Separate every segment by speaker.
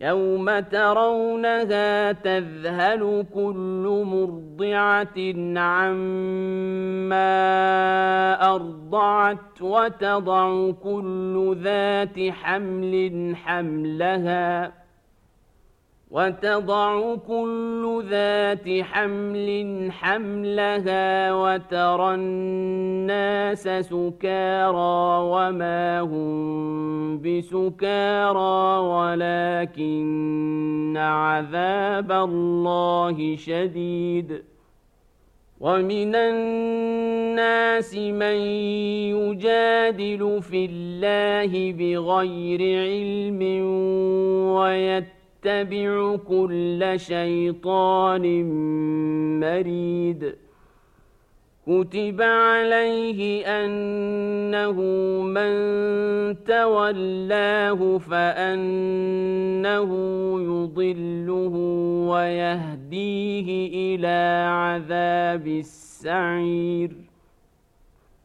Speaker 1: يوم ترونها تذهل كل مرضعه عما ارضعت وتضع كل ذات حمل حملها وتضع كل ذات حمل حملها وترى الناس سكارى وما هم بسكارى ولكن عذاب الله شديد. ومن الناس من يجادل في الله بغير علم ويتبع يتبع كل شيطان مريد. كتب عليه أنه من تولاه فأنه يضله ويهديه إلى عذاب السعير.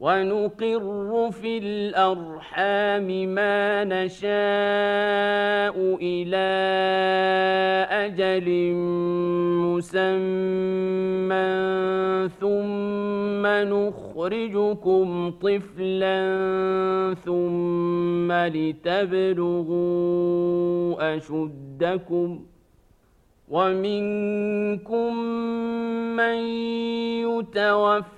Speaker 1: ونقر في الأرحام ما نشاء إلى أجل مسمى ثم نخرجكم طفلا ثم لتبلغوا أشدكم ومنكم من يتوفى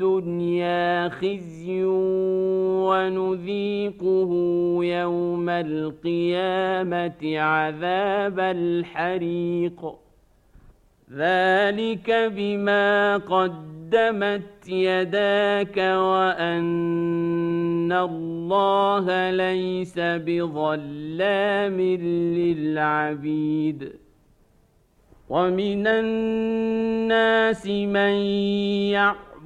Speaker 1: الدنيا خزي ونذيقه يوم القيامة عذاب الحريق. ذلك بما قدمت يداك وأن الله ليس بظلام للعبيد. ومن الناس من يعلم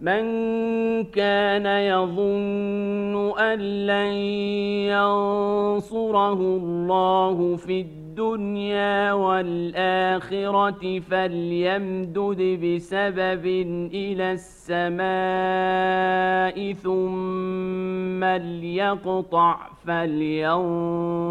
Speaker 1: من كان يظن أن لن ينصره الله في الدنيا والآخرة فليمدد بسبب إلى السماء ثم ليقطع فلينظر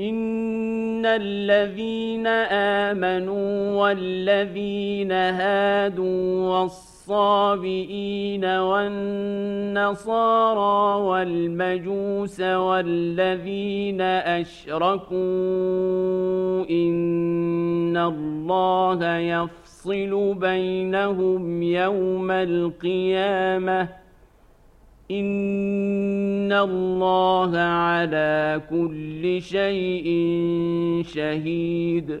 Speaker 1: ان الذين امنوا والذين هادوا والصابئين والنصارى والمجوس والذين اشركوا ان الله يفصل بينهم يوم القيامه ان الله على كل شيء شهيد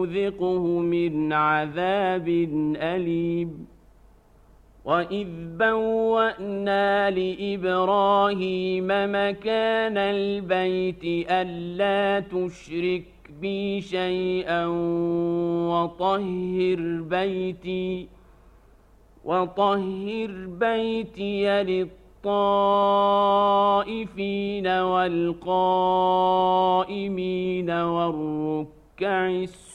Speaker 1: نذقه من عذاب أليم وإذ بوأنا لإبراهيم مكان البيت ألا تشرك بي شيئا وطهر بيتي وطهر بيتي للطهر الطائفين والقائمين والركع السجود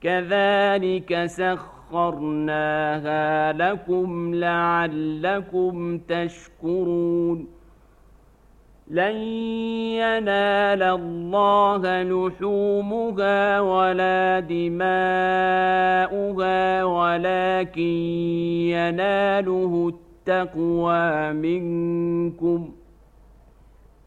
Speaker 1: كذلك سخرناها لكم لعلكم تشكرون. لن ينال الله لحومها ولا دماؤها ولكن يناله التقوى منكم.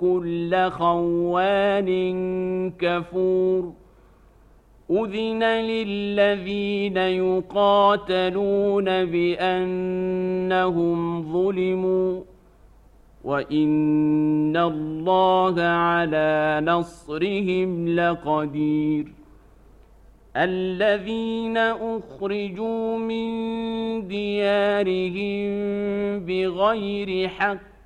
Speaker 1: كل خوان كفور اذن للذين يقاتلون بانهم ظلموا وان الله على نصرهم لقدير الذين اخرجوا من ديارهم بغير حق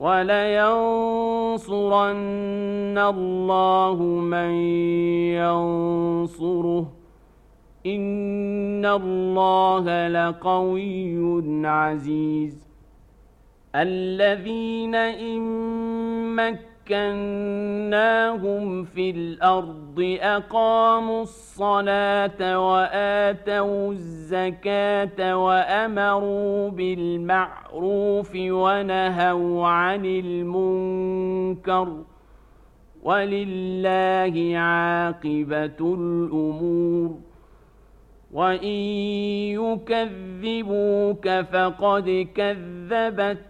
Speaker 1: ولينصرن الله من ينصره. إن الله لقوي عزيز. الذين إن مكنوا مكناهم في الأرض أقاموا الصلاة وآتوا الزكاة وأمروا بالمعروف ونهوا عن المنكر. ولله عاقبة الأمور. وإن يكذبوك فقد كذبت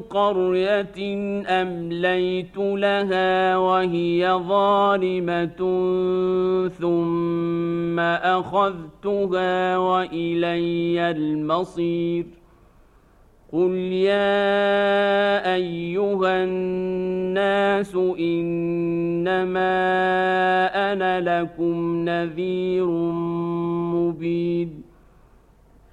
Speaker 1: قرية أمليت لها وهي ظالمة ثم أخذتها وإلي المصير. قل يا أيها الناس إنما أنا لكم نذير مبين.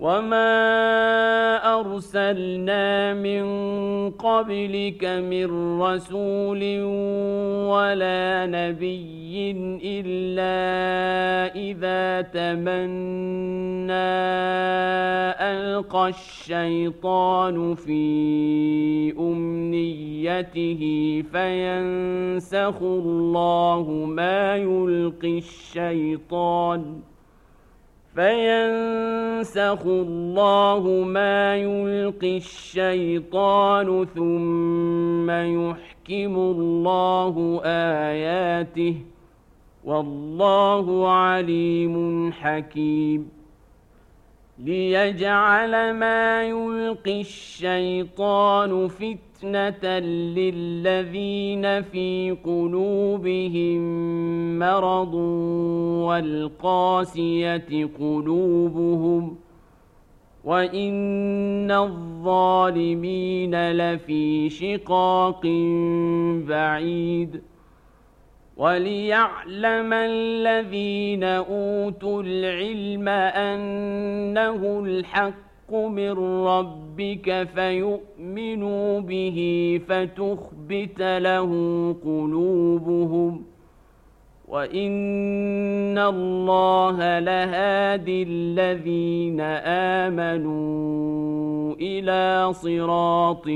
Speaker 1: وما ارسلنا من قبلك من رسول ولا نبي الا اذا تمنى القى الشيطان في امنيته فينسخ الله ما يلقي الشيطان فينسخ الله ما يلقي الشيطان ثم يحكم الله اياته والله عليم حكيم. ليجعل ما يلقي الشيطان فتنه للذين في قلوبهم مرض والقاسية قلوبهم وإن الظالمين لفي شقاق بعيد وليعلم الذين أوتوا العلم أنه الحق من ربك فيؤمنوا به فتخبت له قلوبهم وإن الله لهادي الذين آمنوا إلى صراط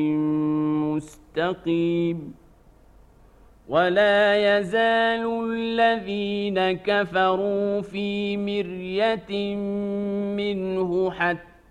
Speaker 1: مستقيم ولا يزال الذين كفروا في مرية منه حتى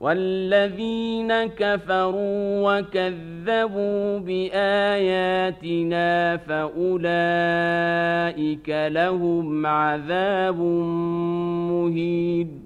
Speaker 1: والذين كفروا وكذبوا باياتنا فاولئك لهم عذاب مهين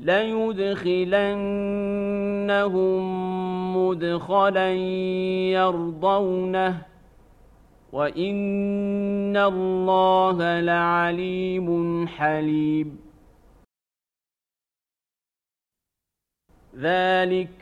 Speaker 1: ليدخلنهم مدخلا يرضونه وإن الله لعليم حليم. ذلك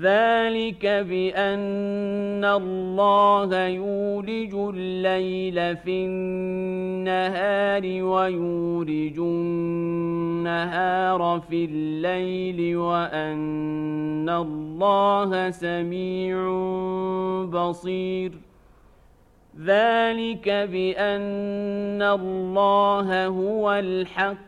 Speaker 1: ذلك بأن الله يولج الليل في النهار ويولج النهار في الليل وأن الله سميع بصير. ذلك بأن الله هو الحق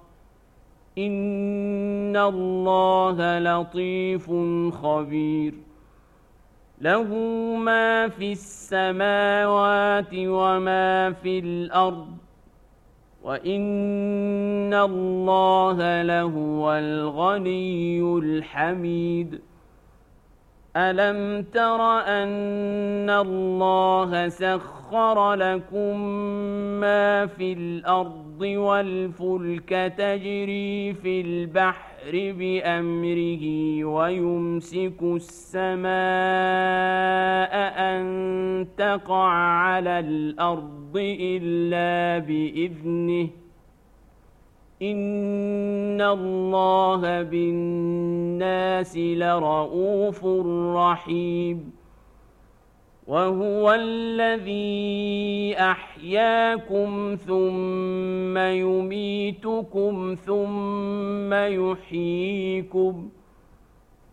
Speaker 1: إن الله لطيف خبير. له ما في السماوات وما في الأرض وإن الله لهو الغني الحميد. ألم تر أن الله سخر لكم ما في الأرض والفلك تجري في البحر بأمره ويمسك السماء أن تقع على الأرض إلا بإذنه إن الله بالناس لرؤوف رحيم وهو الذي أحياكم ثم يميتكم ثم يحييكم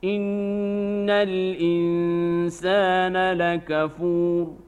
Speaker 1: إن الإنسان لكفور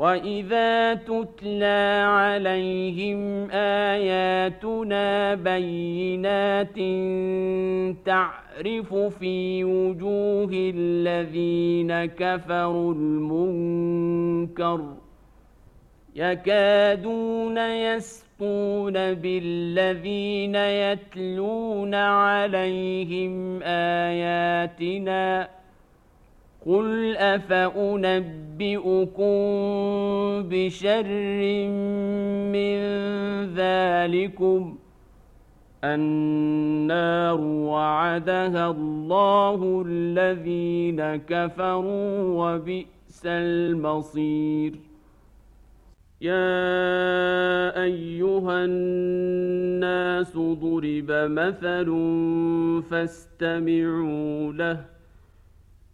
Speaker 1: واذا تتلى عليهم اياتنا بينات تعرف في وجوه الذين كفروا المنكر يكادون يسقون بالذين يتلون عليهم اياتنا قل افانبئكم بشر من ذلكم؟ النار وعدها الله الذين كفروا وبئس المصير يا ايها الناس ضرب مثل فاستمعوا له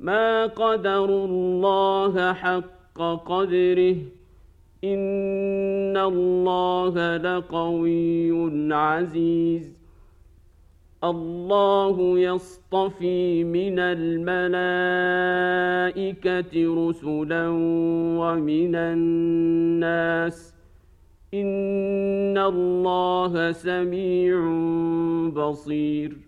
Speaker 1: ما قدروا الله حق قدره إن الله لقوي عزيز. الله يصطفي من الملائكة رسلا ومن الناس. إن الله سميع بصير.